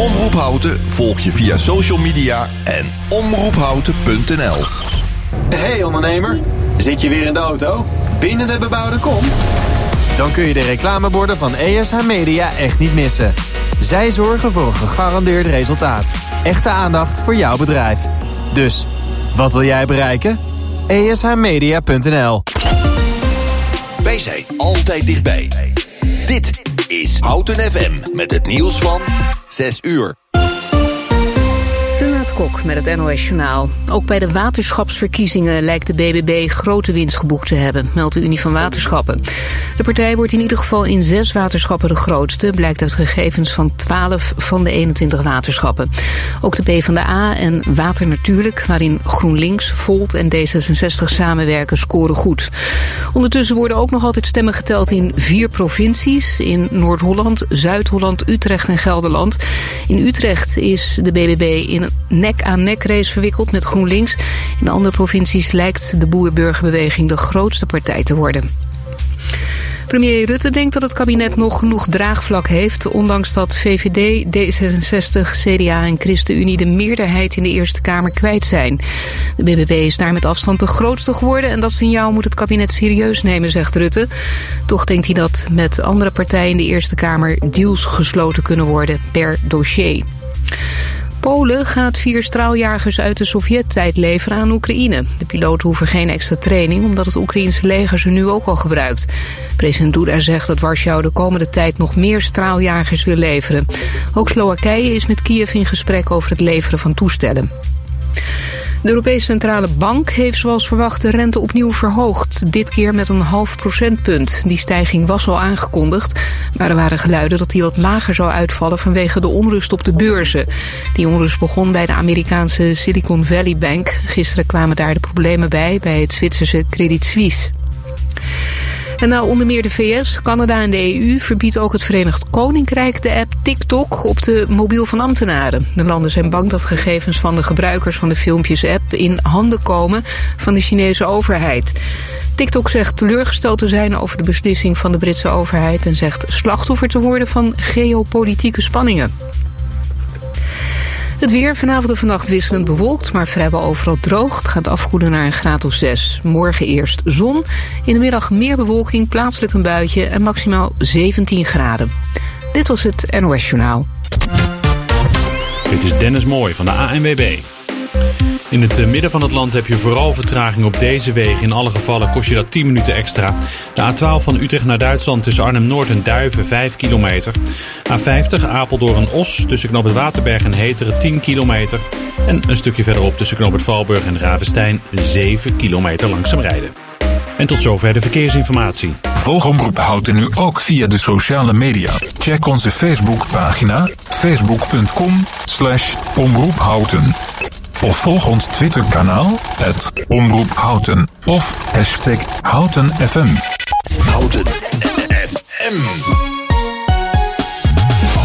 Omroep Houten volg je via social media en omroephouten.nl. Hey ondernemer, zit je weer in de auto? Binnen de bebouwde kom? Dan kun je de reclameborden van ESH Media echt niet missen. Zij zorgen voor een gegarandeerd resultaat. Echte aandacht voor jouw bedrijf. Dus, wat wil jij bereiken? ESHmedia.nl Wij zijn altijd dichtbij. Dit is Houten FM met het nieuws van 6 uur. Met het NOS Journaal. Ook bij de waterschapsverkiezingen lijkt de BBB grote winst geboekt te hebben, meldt de Unie van Waterschappen. De partij wordt in ieder geval in zes waterschappen de grootste, blijkt uit gegevens van 12 van de 21 waterschappen. Ook de PvdA en Water Natuurlijk, waarin GroenLinks, Volt en D66 samenwerken, scoren goed. Ondertussen worden ook nog altijd stemmen geteld in vier provincies, in Noord-Holland, Zuid-Holland, Utrecht en Gelderland. In Utrecht is de BBB in een nek-aan-nek race verwikkeld met GroenLinks. In de andere provincies lijkt de boerburgerbeweging de grootste partij te worden. Premier Rutte denkt dat het kabinet nog genoeg draagvlak heeft... ondanks dat VVD, D66, CDA en ChristenUnie de meerderheid in de Eerste Kamer kwijt zijn. De BBB is daar met afstand de grootste geworden... en dat signaal moet het kabinet serieus nemen, zegt Rutte. Toch denkt hij dat met andere partijen in de Eerste Kamer... deals gesloten kunnen worden per dossier. Polen gaat vier straaljagers uit de Sovjet-tijd leveren aan Oekraïne. De piloten hoeven geen extra training, omdat het Oekraïense leger ze nu ook al gebruikt. President Duda zegt dat Warschau de komende tijd nog meer straaljagers wil leveren. Ook Slowakije is met Kiev in gesprek over het leveren van toestellen. De Europese Centrale Bank heeft zoals verwacht de rente opnieuw verhoogd. Dit keer met een half procentpunt. Die stijging was al aangekondigd. Maar er waren geluiden dat die wat lager zou uitvallen vanwege de onrust op de beurzen. Die onrust begon bij de Amerikaanse Silicon Valley Bank. Gisteren kwamen daar de problemen bij bij het Zwitserse Credit Suisse. En nou onder meer de VS, Canada en de EU verbiedt ook het Verenigd Koninkrijk de app TikTok op de mobiel van ambtenaren. De landen zijn bang dat gegevens van de gebruikers van de filmpjes-app in handen komen van de Chinese overheid. TikTok zegt teleurgesteld te zijn over de beslissing van de Britse overheid en zegt slachtoffer te worden van geopolitieke spanningen. Het weer vanavond en vannacht wisselend bewolkt, maar vrijwel overal droog. Het gaat afkoelen naar een graad of 6. Morgen eerst zon. In de middag meer bewolking, plaatselijk een buitje en maximaal 17 graden. Dit was het NOS Journaal. Dit is Dennis Mooij van de ANWB. In het midden van het land heb je vooral vertraging op deze wegen. In alle gevallen kost je dat 10 minuten extra. De A12 van Utrecht naar Duitsland tussen Arnhem-Noord en Duiven 5 kilometer. A50 Apeldoorn-Os tussen Knoop het Waterberg en Heteren 10 kilometer. En een stukje verderop tussen Knoop het Valburg en Ravenstein 7 kilometer langzaam rijden. En tot zover de verkeersinformatie. Volg Omroep Houten nu ook via de sociale media. Check onze Facebookpagina facebook.com slash omroephouten. Of volg ons Twitterkanaal, het Omroep Houten. Of hashtag HoutenFM. Houten FM.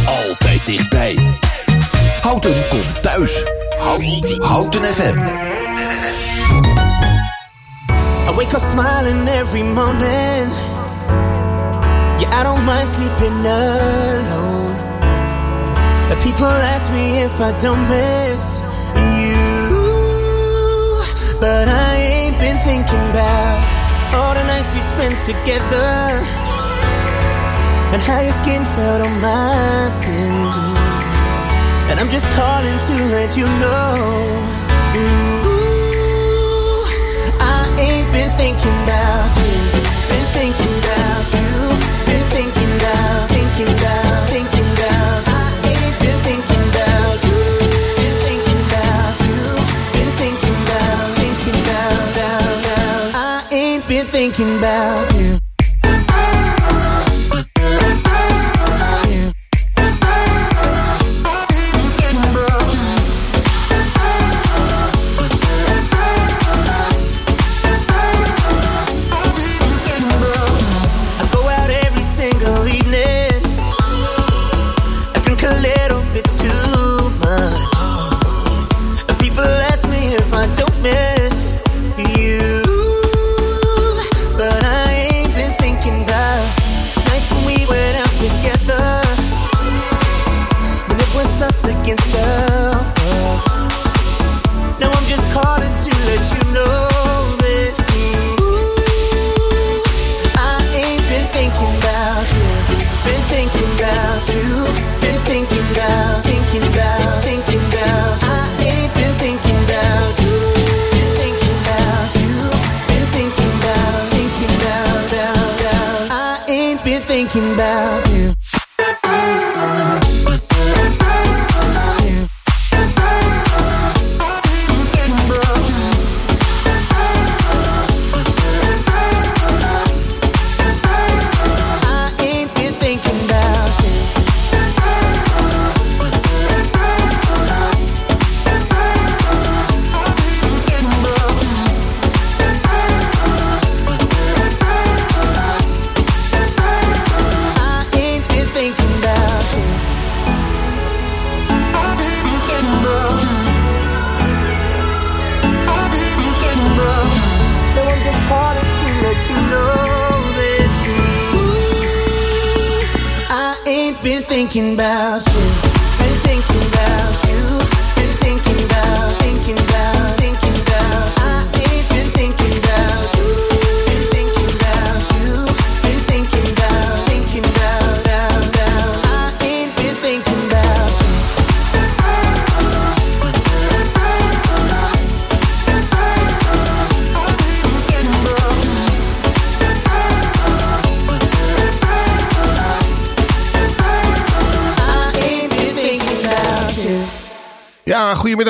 Altijd dichtbij. Houten komt thuis. Houten, Houten FM. I wake up smiling every morning. Yeah, I don't mind sleeping alone. The people ask me if I don't miss but I ain't been thinking about all the nights we spent together. And how your skin felt on my skin. And I'm just calling to let you know. Ooh, I ain't been thinking about you. Been thinking about you. Been thinking about, thinking about, thinking about you.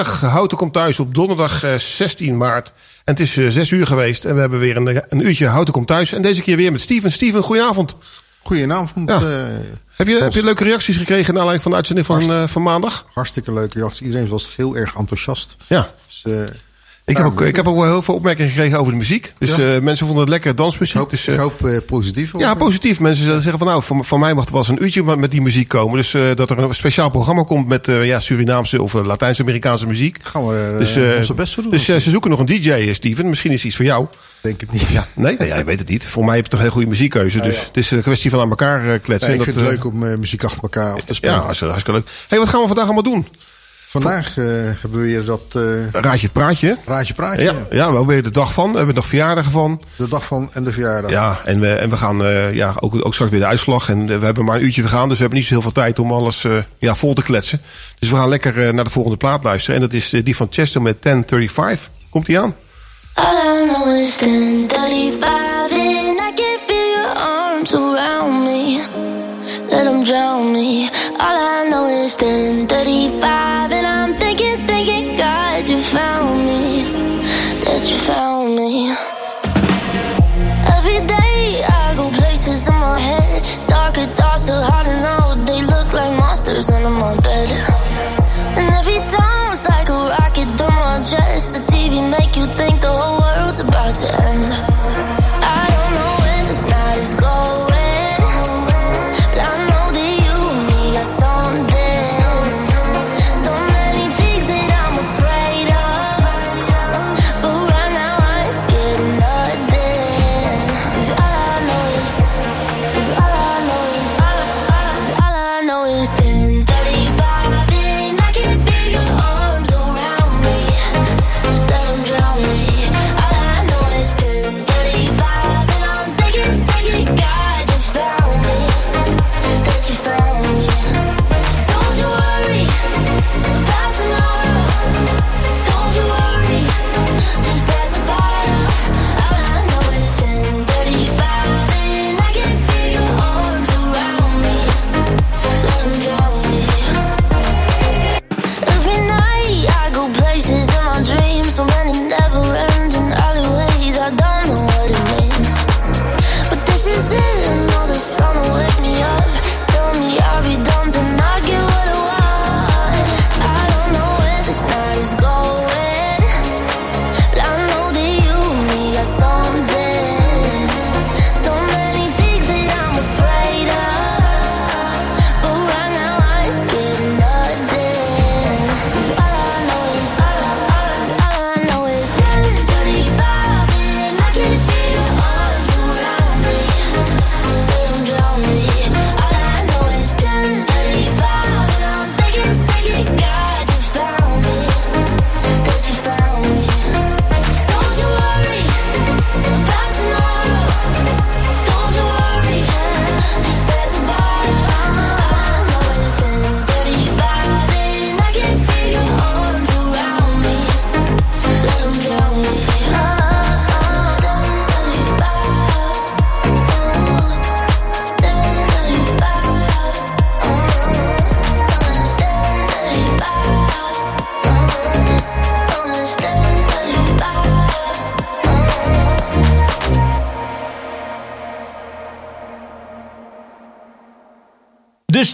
Goedemiddag. Houten komt thuis op donderdag eh, 16 maart. En het is eh, 6 uur geweest en we hebben weer een, een uurtje Houten komt thuis. En deze keer weer met Steven. Steven, goedenavond. Goedenavond. Ja. eh, Heb je, heb je leuke reacties gekregen naar aanleiding van de uitzending van, eh, van maandag? hartstikke leuk. reactie. Iedereen was heel erg enthousiast. Ja. Dus, eh, Ik, heb ook, ik heb ook wel heel veel opmerkingen gekregen over de muziek. Dus Ja. eh, mensen vonden het lekkere ik dansmuziek. hoop, dus, ik eh, hoop eh, positief. ja, positief. Mensen zeggen van nou, voor, voor mij mag er wel eens een uurtje met die muziek komen. Dus eh, dat er een speciaal programma komt met eh, ja, Surinaamse of eh, Latijns-Amerikaanse muziek. Gaan we Dus, eh, eh, onze best voor doen. dus eh, ze zoeken nog een DJ, eh, Steven. Misschien is iets voor jou. denk het niet. Ja, nee, jij weet het niet. Voor mij heb je toch een heel goede muziekkeuze. Dus het is een kwestie van aan elkaar eh, kletsen. Ik En vind dat, het eh, leuk om eh, muziek achter elkaar af te spelen. Ja, hartstikke, hartstikke leuk. hey, wat gaan we vandaag allemaal doen? Vandaag eh, hebben we weer dat eh, Raadje het praatje. raadje praatje. Ja, ja, wel weer de dag van. We hebben nog verjaardagen van. De dag van en de verjaardag. Ja, en we, en we gaan eh, ja, ook, ook straks weer de uitslag. En we hebben maar een uurtje te gaan. Dus we hebben niet zo heel veel tijd om alles eh, ja, vol te kletsen. Dus we gaan lekker eh, naar de volgende plaat luisteren. En dat is die van Chester met 1035. Komt die aan? All I know is 1035 and I can feel your arms around me. Let them drown me. All I know is 1035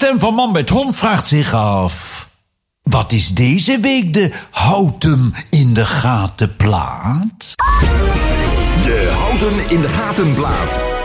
stem van Man met Hond vraagt zich af... Wat is deze week de houten in de gaten plaat? De Houten in de Gaten plaat.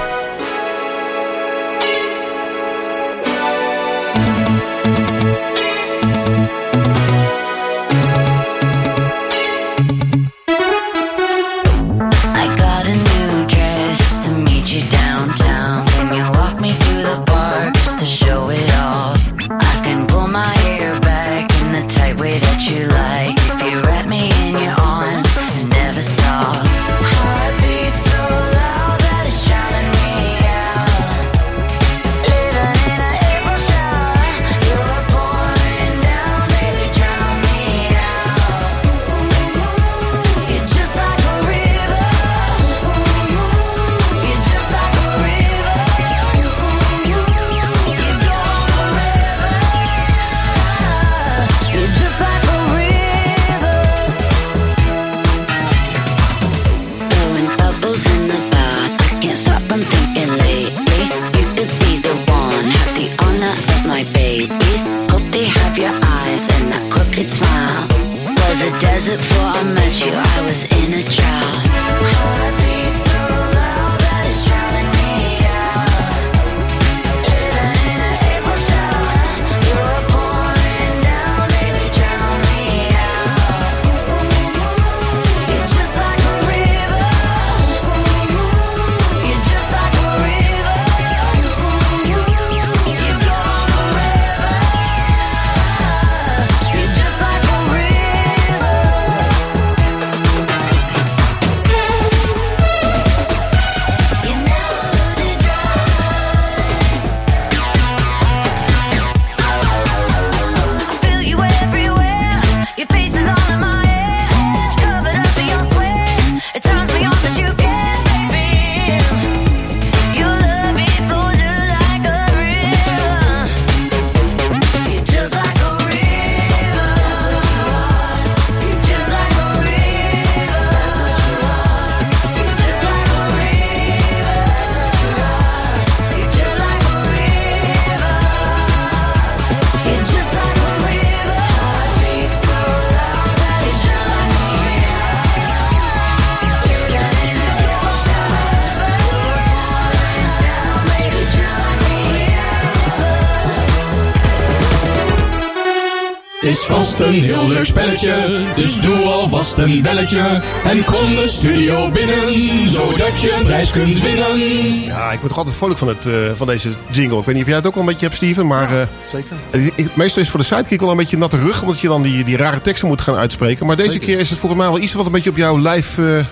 Vast een heel leuk spelletje, dus doe alvast een belletje. En kom de studio binnen, zodat je een prijs kunt winnen. Ja, ik word toch altijd vrolijk van, het, eh, van deze jingle. Ik weet niet of jij het ook al een beetje hebt, Steven. Maar eh, zeker. het meestal is voor de sidekick wel een beetje natte rug. Omdat je dan die, die rare teksten moet gaan uitspreken. Maar deze Zeker. keer is het volgens mij wel iets wat een beetje op jouw lijf eh eh,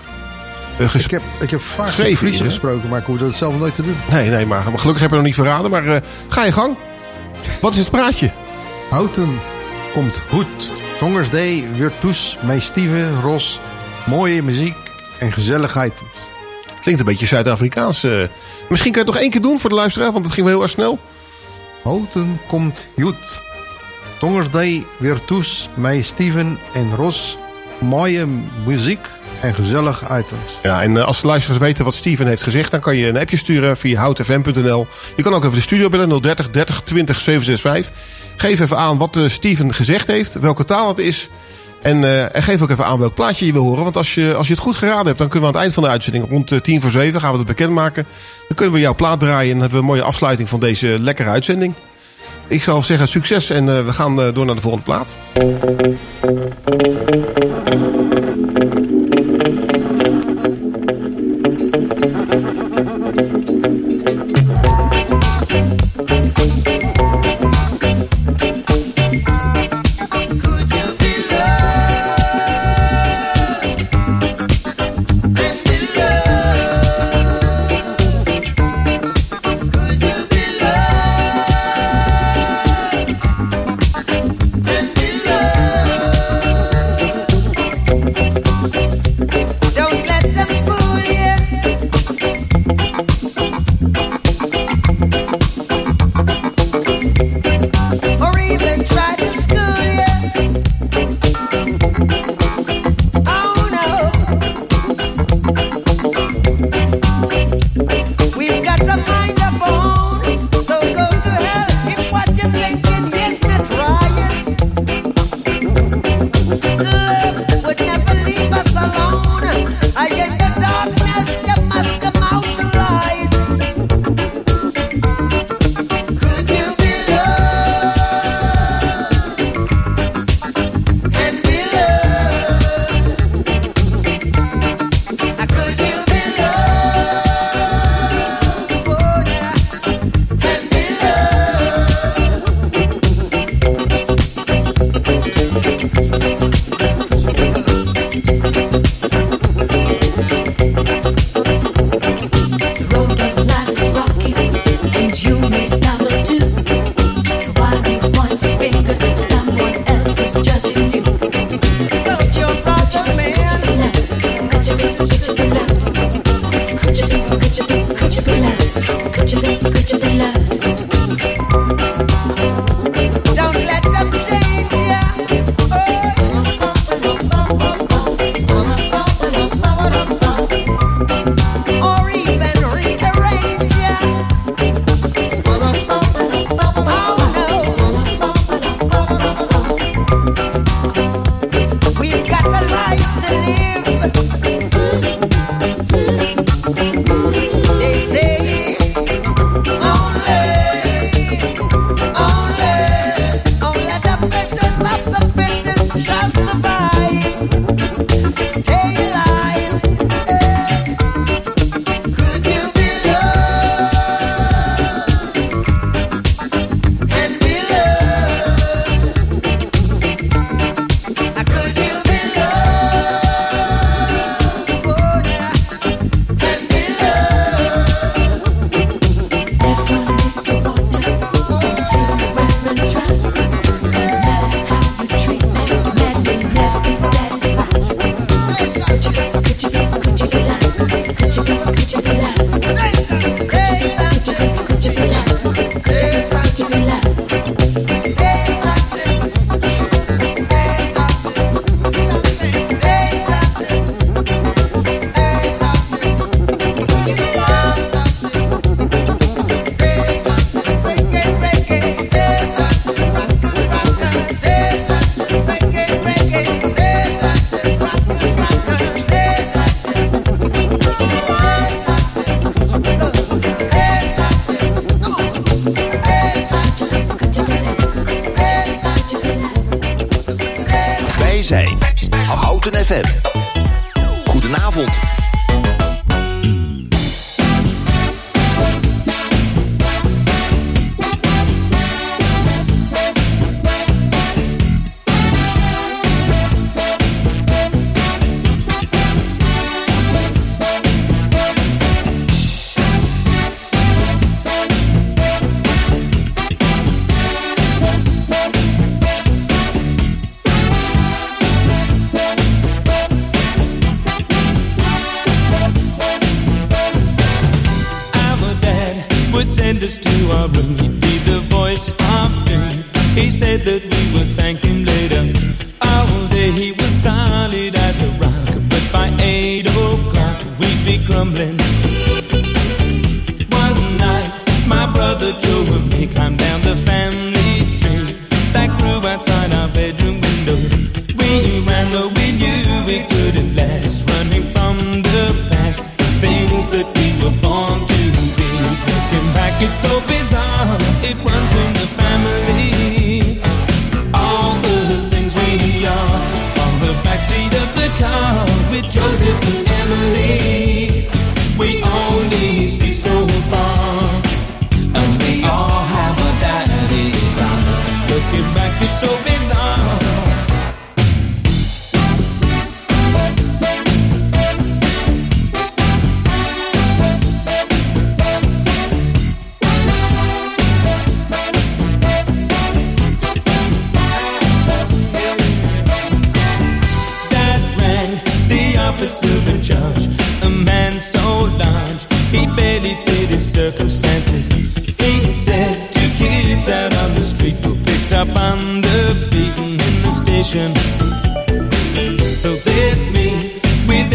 ges- Ik heb, ik heb vaak Fries gesproken, maar ik hoef dat zelf nooit te doen. Nee, nee, maar gelukkig heb je nog niet verraden. Maar eh, ga je gang. Wat is het praatje? Houten komt goed. Dongersday, Virtus, mij Steven, Ros. Mooie muziek en gezelligheid. Klinkt een beetje Zuid-Afrikaans. eh. Misschien kan je het nog één keer doen voor de luisteraar, want het ging wel heel erg snel. Houten komt goed. Dongersday, Virtus, mij Steven en Ros. Mooie muziek en gezellig items. Ja, en eh, als de luisteraars weten wat Steven heeft gezegd, dan kan je een appje sturen via houtfm.nl. Je kan ook even de studio bellen 030 30 20 765. Geef even aan wat eh, Steven gezegd heeft, welke taal het is. En, eh, en geef ook even aan welk plaatje je wil horen. Want als je, als je het goed geraden hebt, dan kunnen we aan het eind van de uitzending, rond eh, tien voor zeven, gaan we het bekendmaken. Dan kunnen we jouw plaat draaien en hebben we een mooie afsluiting van deze lekkere uitzending. Ik zal zeggen succes en we gaan door naar de volgende plaat.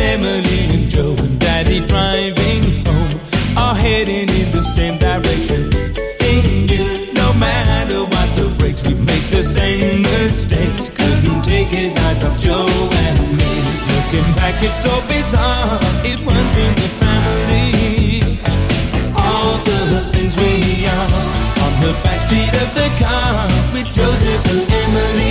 Emily and Joe and Daddy driving home are heading in the same direction. In you, no matter what the brakes, we make the same mistakes. Couldn't take his eyes off Joe and me. Looking back, it's so bizarre. It runs in the family. All the things we are on the backseat of the car with Joseph and Emily.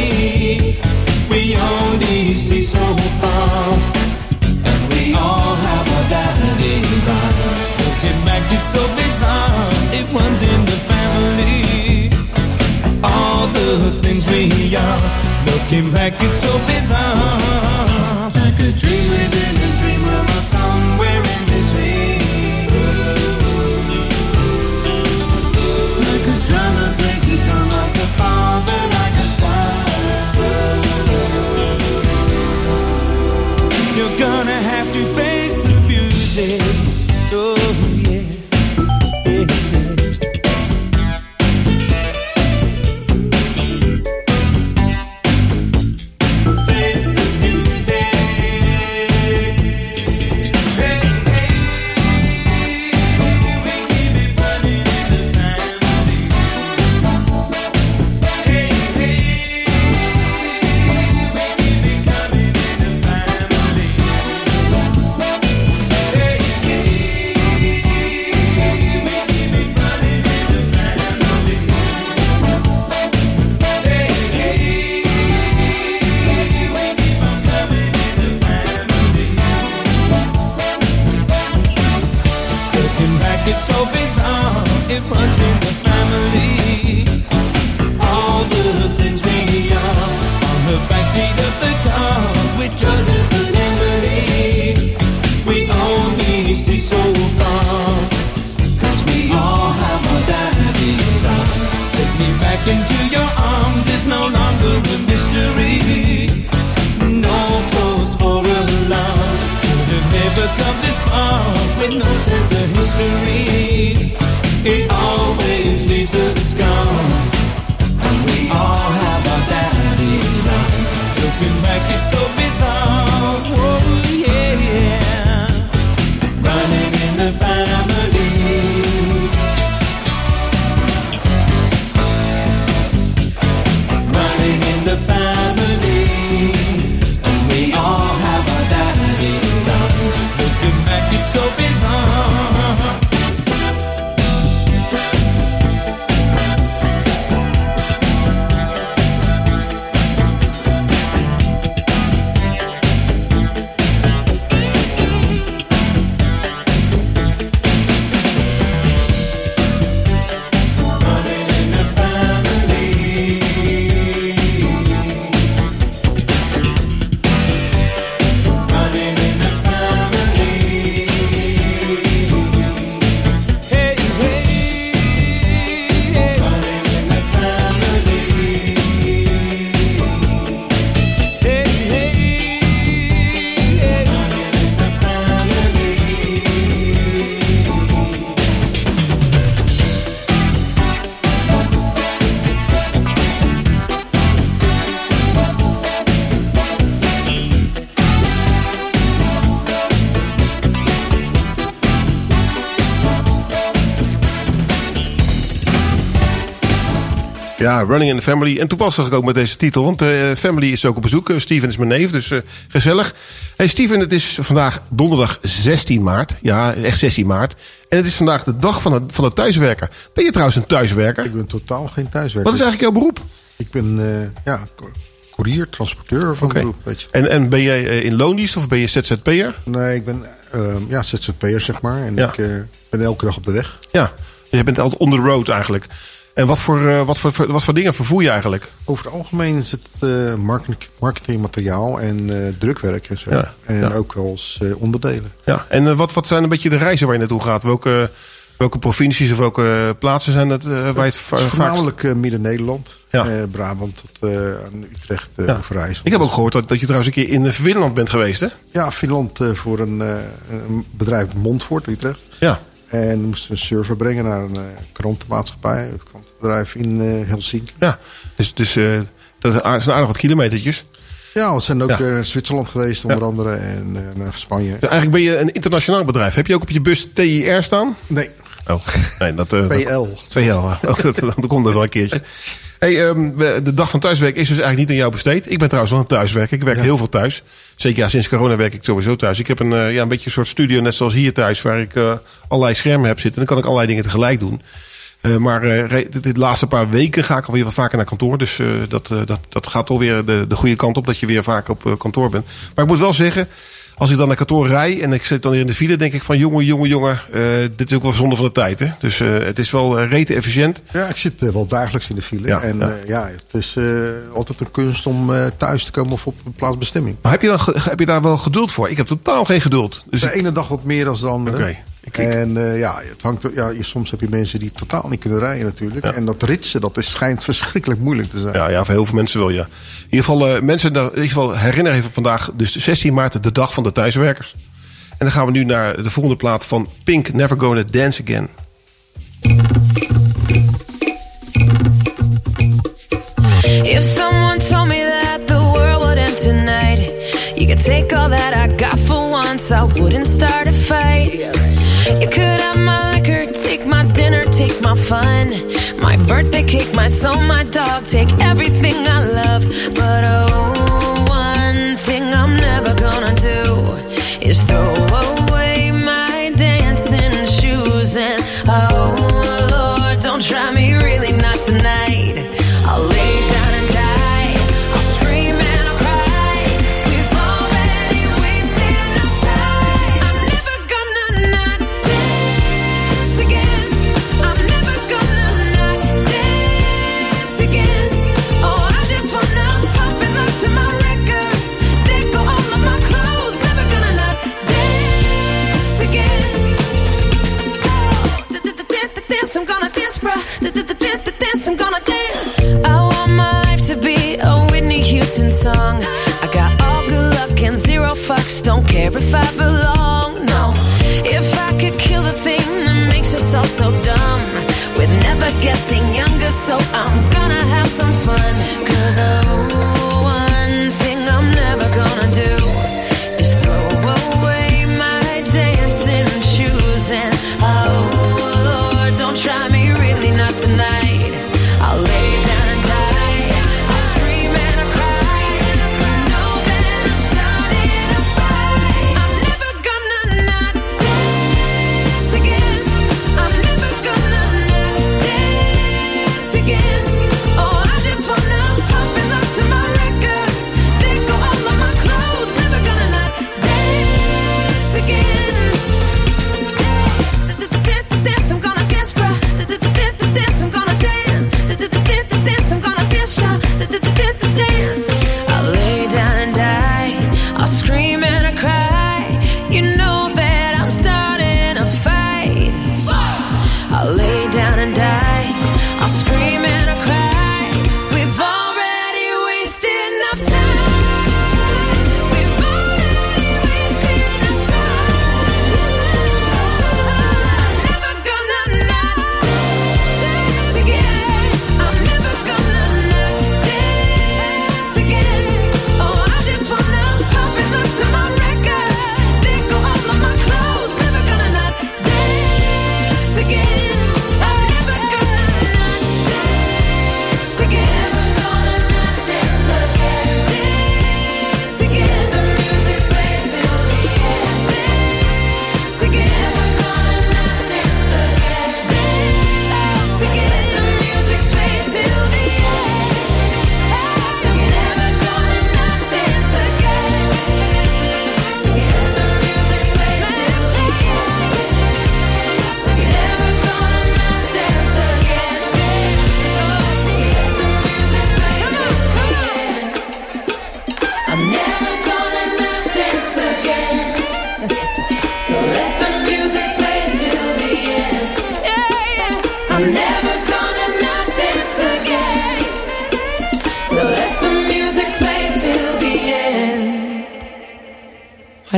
good things we are. Looking back, it's so bizarre. Like a dream Ja, Running in the Family. En toepasselijk ook met deze titel, want eh Family is ook op bezoek. Eh, Steven is mijn neef, dus eh, gezellig. Hey Steven, het is vandaag donderdag 16 maart. Ja, echt 16 maart. En het is vandaag de dag van de, van de thuiswerker. Ben je trouwens een thuiswerker? Ik ben totaal geen thuiswerker. Wat is eigenlijk jouw beroep? Ik ben eh, ja, co- courier, transporteur van beroep. Weet je. En, en ben jij in loondienst of ben je ZZP'er? Nee, ik ben eh, ja, ZZP'er, zeg maar. En Ja. ik ben elke dag op de weg. Ja, je bent altijd on the road eigenlijk. En wat voor, eh, wat voor, wat voor dingen vervoer je eigenlijk? Over het algemeen is het marketing, marketingmateriaal en eh, drukwerk en zo. Ja, en ja. ook als onderdelen. Ja, en wat, wat zijn een beetje de reizen waar je naartoe gaat? Welke, welke provincies of welke plaatsen zijn het eh, waar je het va- vaakst... Voornamelijk Midden-Nederland. Ja. Brabant tot aan Utrecht, uh, Ja. Overijssel. Ik heb ook gehoord dat, dat je trouwens een keer in Finland bent geweest, hè? Ja, Finland voor een, een bedrijf Montfort, Utrecht. Ja. En moesten we een server brengen naar een eh, krantenmaatschappij, een krantenbedrijf in eh, Helsinki. Ja, dus, dus eh, dat zijn aardig wat kilometertjes. Ja, we zijn ook Ja. weer naar Zwitserland geweest, onder andere, en naar Spanje. Dus eigenlijk ben je een internationaal bedrijf. Heb je ook op je bus TIR staan? Nee. Oh, nee, dat... PL. PL, oh, dat, dat komt er wel een keertje. Hey, ehm, de dag van thuiswerk is dus eigenlijk niet aan jou besteed. Ik ben trouwens wel een thuiswerker. Ik werk heel veel thuis. Zeker ja, sinds corona werk ik sowieso thuis. Ik heb een, eh, ja, een beetje een soort studio, net zoals hier thuis, waar ik eh, allerlei schermen heb zitten. En dan kan ik allerlei dingen tegelijk doen. Eh, maar dit laatste paar weken ga ik alweer wat vaker naar kantoor. Dus dat, dat, dat gaat alweer de, de goede kant op, dat je weer vaak op kantoor bent. Maar ik moet wel zeggen, als ik dan naar kantoor rij en ik zit dan weer in de file, denk ik van jongen, jongen, jongen, eh, dit is ook wel zonde van de tijd. Hè? Dus eh, het is wel eh, rete efficiënt. Ja, ik zit wel dagelijks in de file. Ja, en ja. ja. het is altijd een kunst om thuis te komen of op een plaatsbestemming. Maar heb je, dan, heb je daar wel geduld voor? Ik heb totaal geen geduld. Dus de ik- ene dag wat meer dan de andere. En eh, ja, het hangt, ja, soms heb je mensen die totaal niet kunnen rijden natuurlijk. Ja. En dat ritsen, dat is, schijnt verschrikkelijk moeilijk te zijn. Ja, ja, voor heel veel mensen wel, ja. In ieder geval, eh, mensen in ieder geval herinneren even vandaag, dus 16 maart, de dag van de thuiswerkers. En dan gaan we nu naar de volgende plaat van Pink, Never Gonna Dance Again. If someone told me that the world would end tonight, you could take all that I got for once, I wouldn't start a fight. Take my fun, my birthday cake, my soul, my dog, take everything I love. But oh, one thing I'm never gonna do is throw away Houston. I got all good luck and zero fucks. Don't care if I belong. No, if I could kill the thing that makes us all so dumb. We're never getting younger, so I'm gonna have some fun.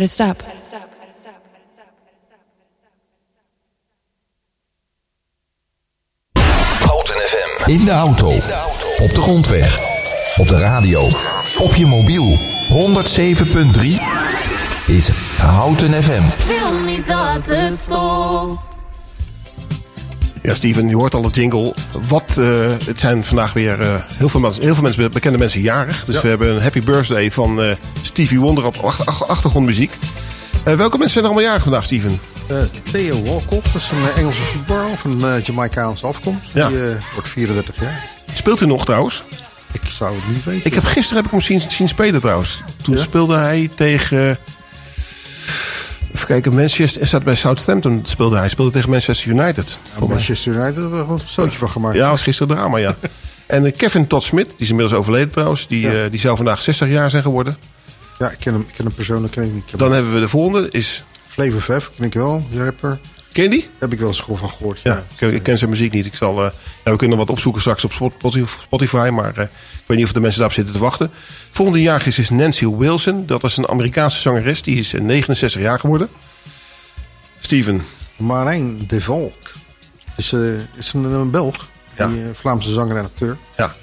Why'd it stop? Houten FM. In de auto. Op de grondweg. Op de radio. Op je mobiel. 107.3 is Houten FM. Wil niet dat het stopt. Ja, Steven, je hoort al de jingle. Wat, eh, het zijn vandaag weer eh, heel, veel mensen, heel veel mensen, bekende mensen jarig. Dus Ja. we hebben een happy birthday van eh, Stevie Wonder op ach- ach- achtergrondmuziek. Eh, welke mensen zijn er allemaal jarig vandaag, Steven? Eh, Theo Walcott, dat is een Engelse voetballer van uh, Jamaicaanse afkomst. Ja. Die eh, wordt 34 jaar. Speelt hij nog trouwens? Ik zou het niet weten. Ik heb, gisteren heb ik hem zien, zien spelen trouwens. Toen Ja? speelde hij tegen... Even kijken, Manchester... Hij staat bij Southampton speelde hij. Speelde tegen Manchester United. Ja, Manchester United hebben we gewoon een zootje van gemaakt. Ja, was gisteren drama, ja. en eh, Kevin Todd Smith, die is inmiddels overleden trouwens. Die, Ja. eh, die zou vandaag 60 jaar zijn geworden. Ja, ik ken hem, ik ken hem persoonlijk ken ik niet. Dan hem- hebben we de volgende, is... Flavor Flav, ken ik wel, rapper. Ken je die? Heb ik wel eens gewoon van gehoord. Ja, ik, ik ken zijn muziek niet. Ik zal, eh, ja, we kunnen wat opzoeken straks op Spot- Spotify, maar eh, ik weet niet of de mensen daarop zitten te wachten. Volgende jaar is, is Nancy Wilson. Dat is een Amerikaanse zangeres. Die is eh, 69 jaar geworden. Steven. Marijn de Valk. Het is, eh, is een, een Belg. Ja. Die eh, Vlaamse zanger en acteur. Ja.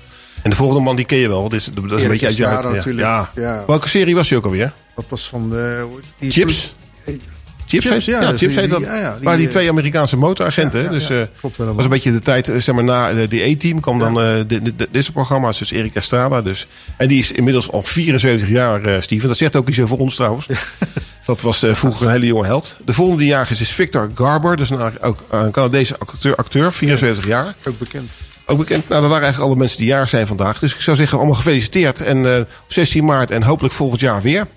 En de volgende man die ken je wel. Dat is, dat is een beetje uit je. Ja. Ja. Welke serie was hij ook alweer? Dat was van de... die- Chips? Chips, Chips, heet- ja, ja, dus Chips die- heet dat. die- ja, ja, die, waren die eh, twee Amerikaanse motoragenten. dus eh, klopt was een beetje de tijd, eh, zeg maar, na die A-team kwam dan de, de, de- deze programma's. Dus Erik Estrada. Dus. En die is inmiddels al 74 jaar, eh, Steven. Dat zegt ook iets over ons trouwens. Dat was vroeger een hele jonge held. De volgende jager is, Victor Garber. Dat is een, ook een Canadese acteur, acteur 74 jaar. Ook bekend. Ook bekend. Nou, dat waren eigenlijk alle mensen die jaar zijn vandaag. Dus ik zou zeggen, allemaal gefeliciteerd. En eh, op 16 maart en hopelijk volgend jaar weer.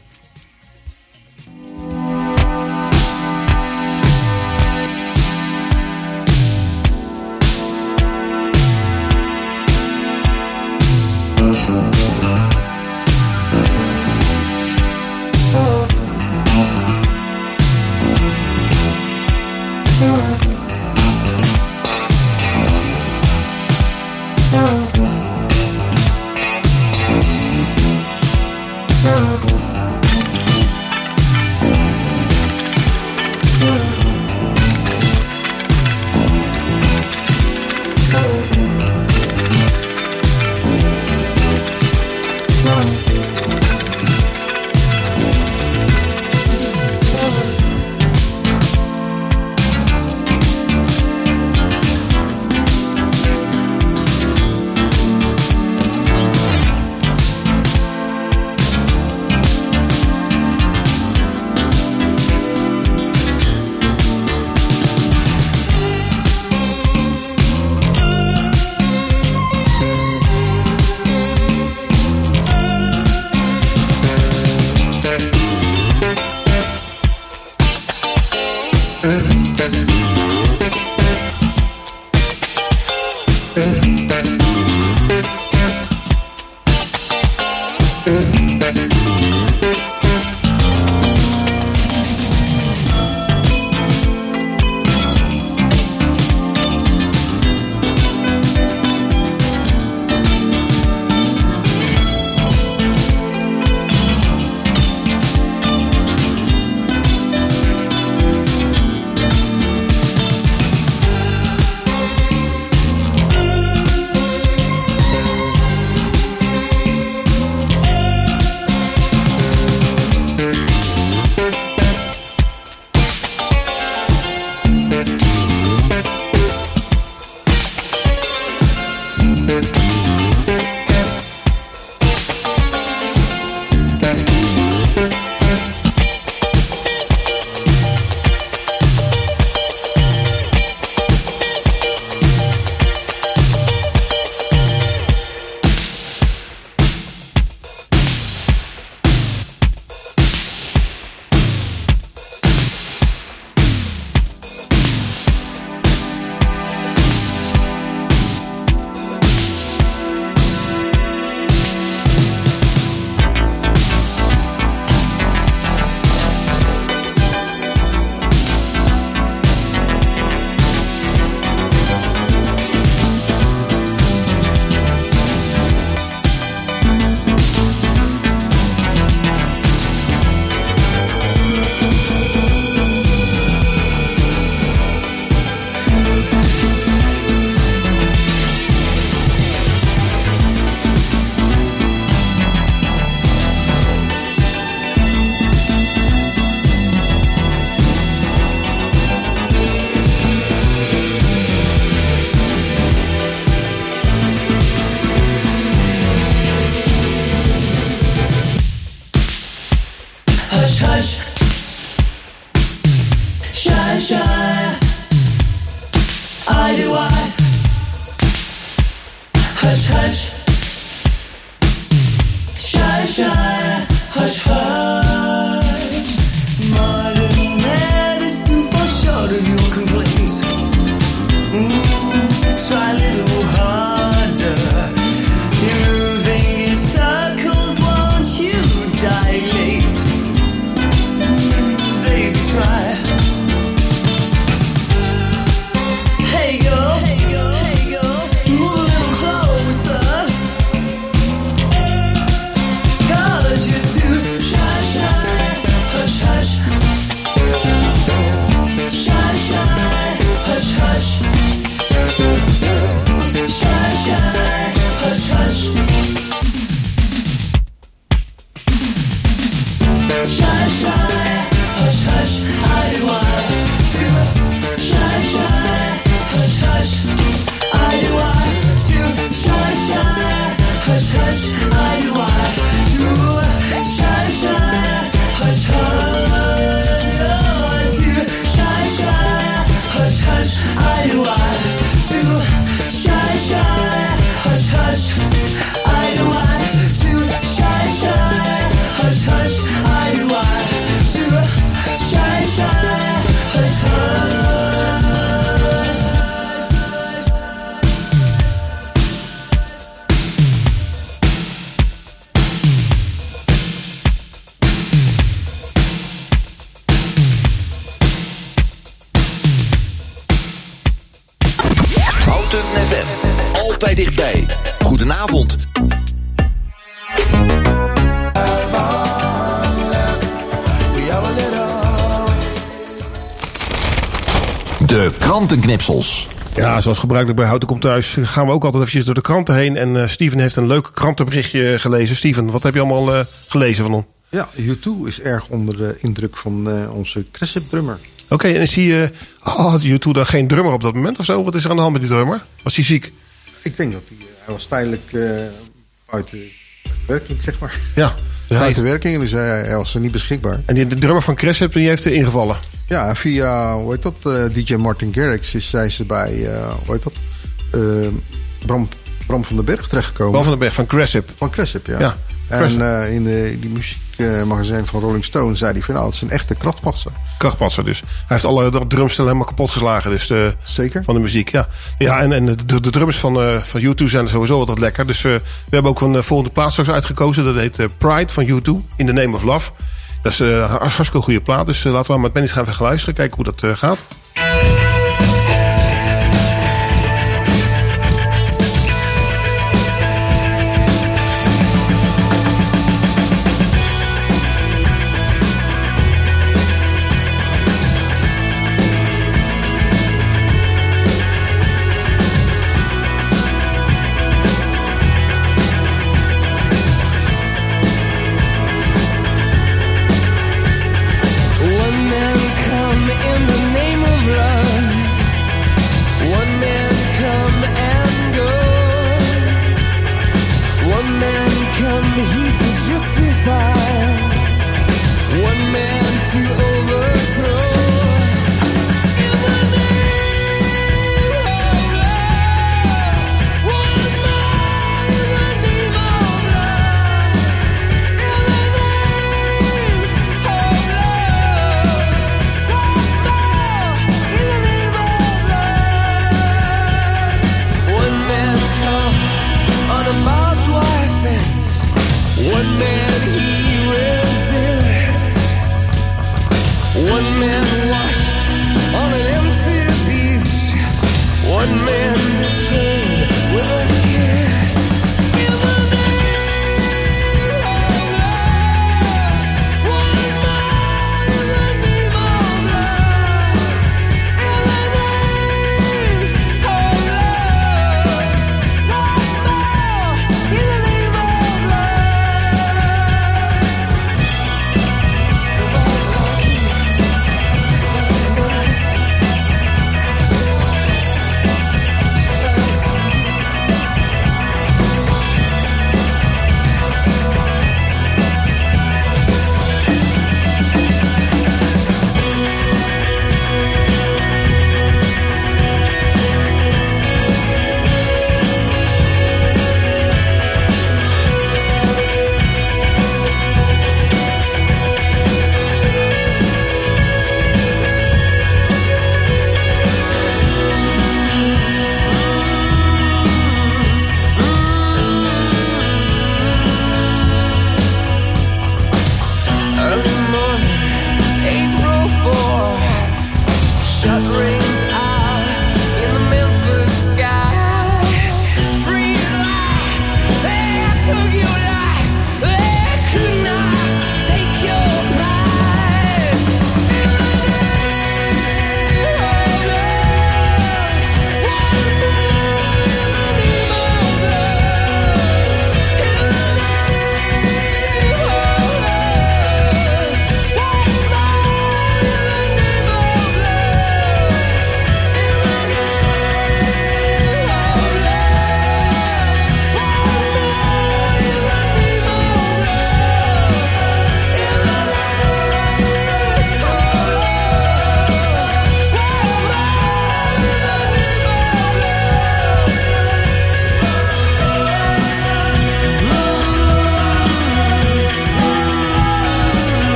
Krantenknipsels. Ja, zoals gebruikelijk bij Houten Komt Thuis gaan we ook altijd eventjes door de kranten heen. En eh, Steven heeft een leuk krantenberichtje gelezen. Steven, wat heb je allemaal eh, gelezen van hem? Ja, U2 is erg onder de indruk van eh, onze Cressip drummer. Oké, en is hij... eh oh, had U2 daar geen drummer op dat moment of zo? Wat is er aan de hand met die drummer? Was hij ziek? Ik denk dat hij, hij was tijdelijk eh buiten werking, zeg maar. Ja. Dus hij- Buiten werking, dus hij, hij was er niet beschikbaar. En die, de drummer van Cressip, die heeft er ingevallen. Ja, en via, hoe heet dat, eh, DJ Martin Garrix is zij ze bij, eh, hoe heet dat, Eh, Bram, Bram van den Berg terechtgekomen. Bram van den Berg van Cressip. Van Cressip, ja. Ja, en eh, in de, die muziekmagazijn van Rolling Stone zei hij van, nou, het is een echte krachtpasser. Krachtpatser dus. Hij heeft alle drumstellen helemaal kapot geslagen. Dus, eh, Zeker. Van de muziek, ja. Ja, en, en de, de drums van, eh van U2 zijn sowieso altijd lekker. Dus we hebben ook een volgende plaat straks uitgekozen. Dat heet Pride van U2, In the Name of Love. Dat is een hartstikke goede plaat. Dus laten we met Benny gaan even luisteren. Kijken hoe dat gaat.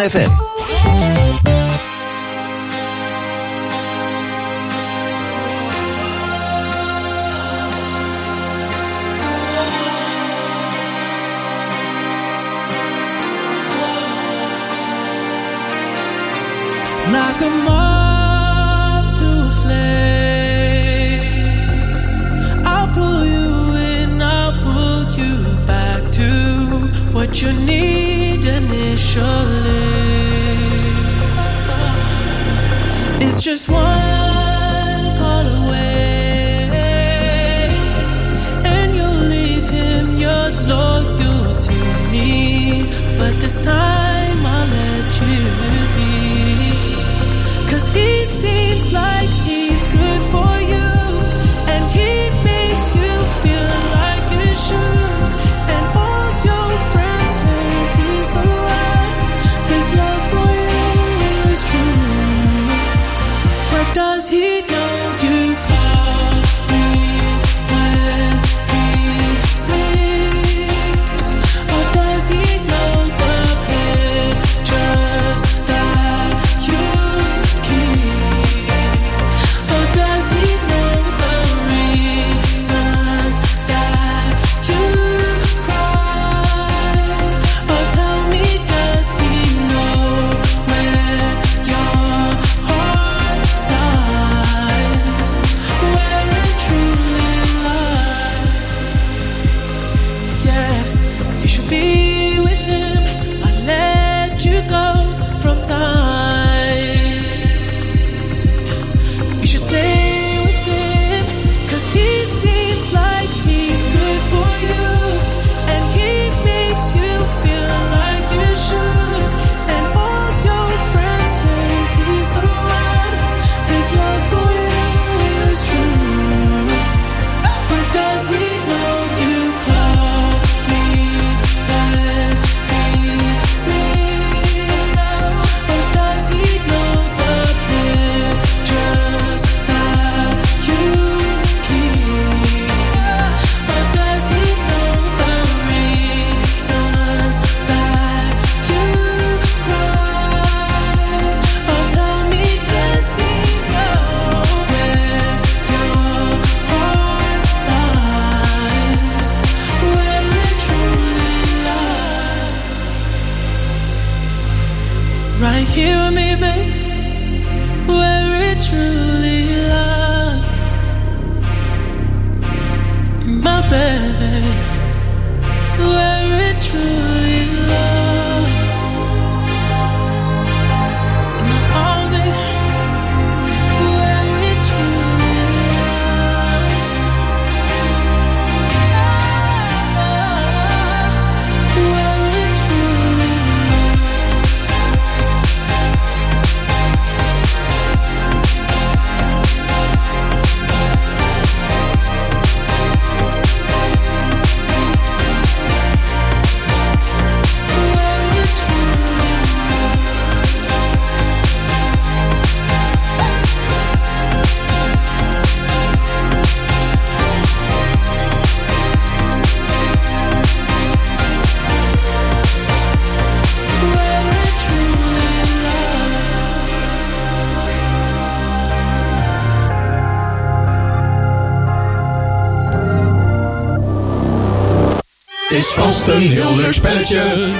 FM. Just one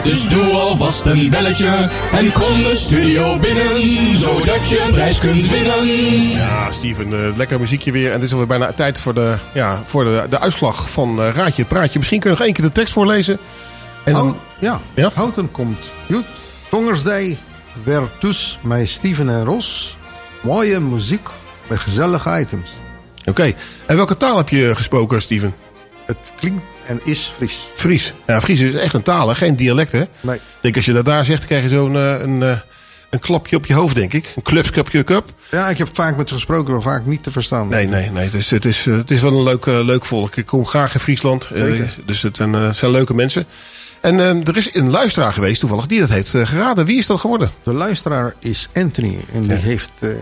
dus doe alvast een belletje. En kom de studio binnen, zodat je een prijs kunt winnen. Ja, Steven, eh, lekker muziekje weer. En het is alweer bijna tijd voor de, ja, voor de, de uitslag van eh, Raadje het Praatje. Misschien kun je nog één keer de tekst voorlezen. En dan, Oh, ja. Ja? Houten komt goed. Dongersday weer dus met Steven en Ros. Mooie muziek met gezellige items. Oké, en welke taal heb je gesproken, Steven? Het klinkt en is Fries. Fries. Ja, Fries is echt een taal, hè? geen dialect, hè? Nee. Ik denk, als je dat daar zegt, krijg je zo'n eh, een, eh, een klapje op je hoofd, denk ik. Een klupskapje cup. Ja, ik heb vaak met ze gesproken, maar vaak niet te verstaan. Nee, nee, nee. Dus het, is, eh, het is wel een leuk, leuk volk. Ik kom graag in Friesland. Zeker. dus het zijn, zijn leuke mensen. En er is een luisteraar geweest, toevallig, die dat heeft geraden. Wie is dat geworden? De luisteraar is Anthony en die Ja. heeft het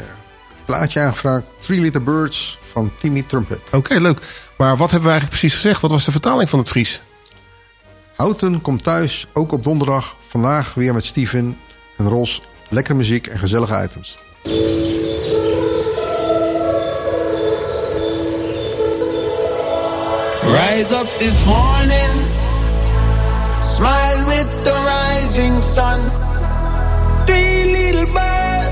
plaatje aangevraagd. Three Little Birds van Timmy Trumpet. Oké, leuk. Maar wat hebben we eigenlijk precies gezegd? Wat was de vertaling van het Fries? Houten komt thuis, ook op donderdag. Vandaag weer met Steven en Ros. Lekkere muziek en gezellige items. Rise up this morning, smile with the rising sun. Three little birds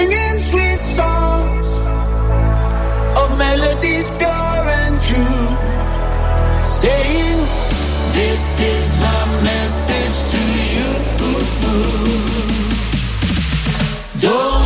singing sweet songs of melodies pure and true, saying, This is my message to you. Don't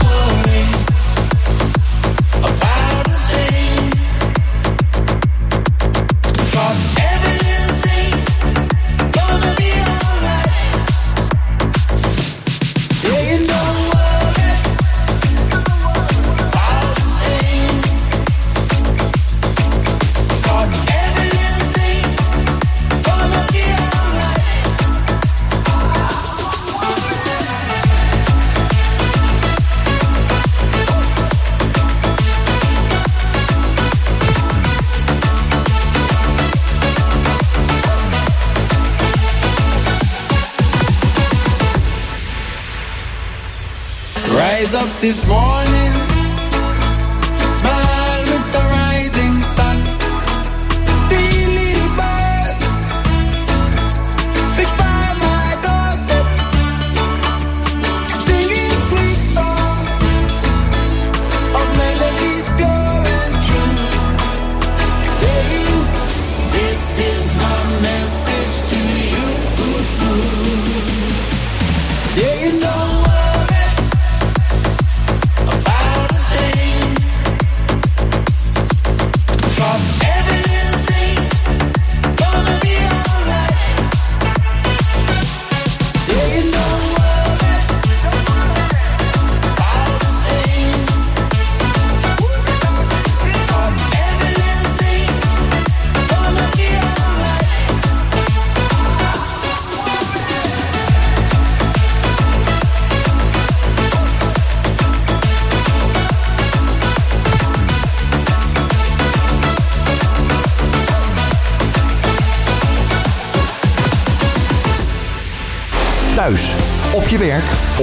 this morning.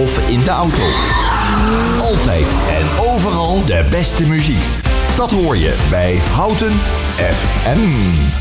of in de auto. Altijd en overal de beste muziek. Dat hoor je bij Houten FM.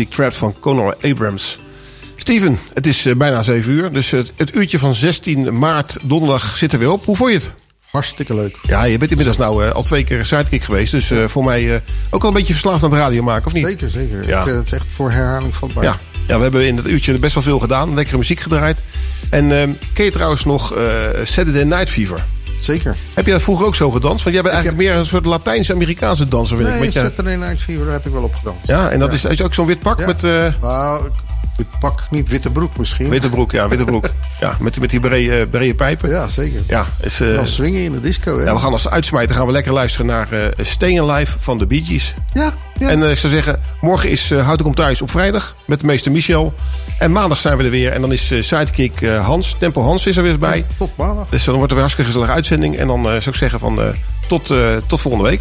Music Trap van Conor Abrams. Steven, het is eh, bijna 7 uur, dus het, het, uurtje van 16 maart donderdag zit er weer op. Hoe vond je het? Hartstikke leuk. Ja, je bent inmiddels nou eh, al twee keer sidekick geweest. Dus eh, voor mij ook al een beetje verslaafd aan het radio maken, of niet? Zeker, zeker. Ja. Het is echt voor herhaling vatbaar. Ja. ja, we hebben in dat uurtje best wel veel gedaan. Lekkere muziek gedraaid. En ehm, ken je trouwens nog Saturday Night Fever? Zeker. Heb je dat vroeger ook zo gedanst? Want jij bent eigenlijk meer een soort Latijns-Amerikaanse danser, vind ik. Nee, Met je- Saturday Night Fever daar heb ik wel op gedanst. ja, en dat is, is ook zo'n wit pak Ja. met... eh, Nou, ik- wit pak, niet witte broek misschien. Witte broek, ja, witte broek. Ja, met, met die brede, brede pijpen. Ja, zeker. Ja, is, eh, Dan swingen in de disco, hè? ja, we gaan als uitsmijter gaan we lekker luisteren naar eh Staying Alive van de Bee Gees. Ja, ja. En eh, ik zou zeggen, morgen is uh, Houten komt thuis op vrijdag met de meester Michel. En maandag zijn we er weer. En dan is eh, sidekick eh, Hans, Tempo Hans is er weer bij. Tot maandag. Dus dan wordt er weer een hartstikke gezellige uitzending. En dan eh, zou ik zeggen van eh, tot, eh, tot volgende week.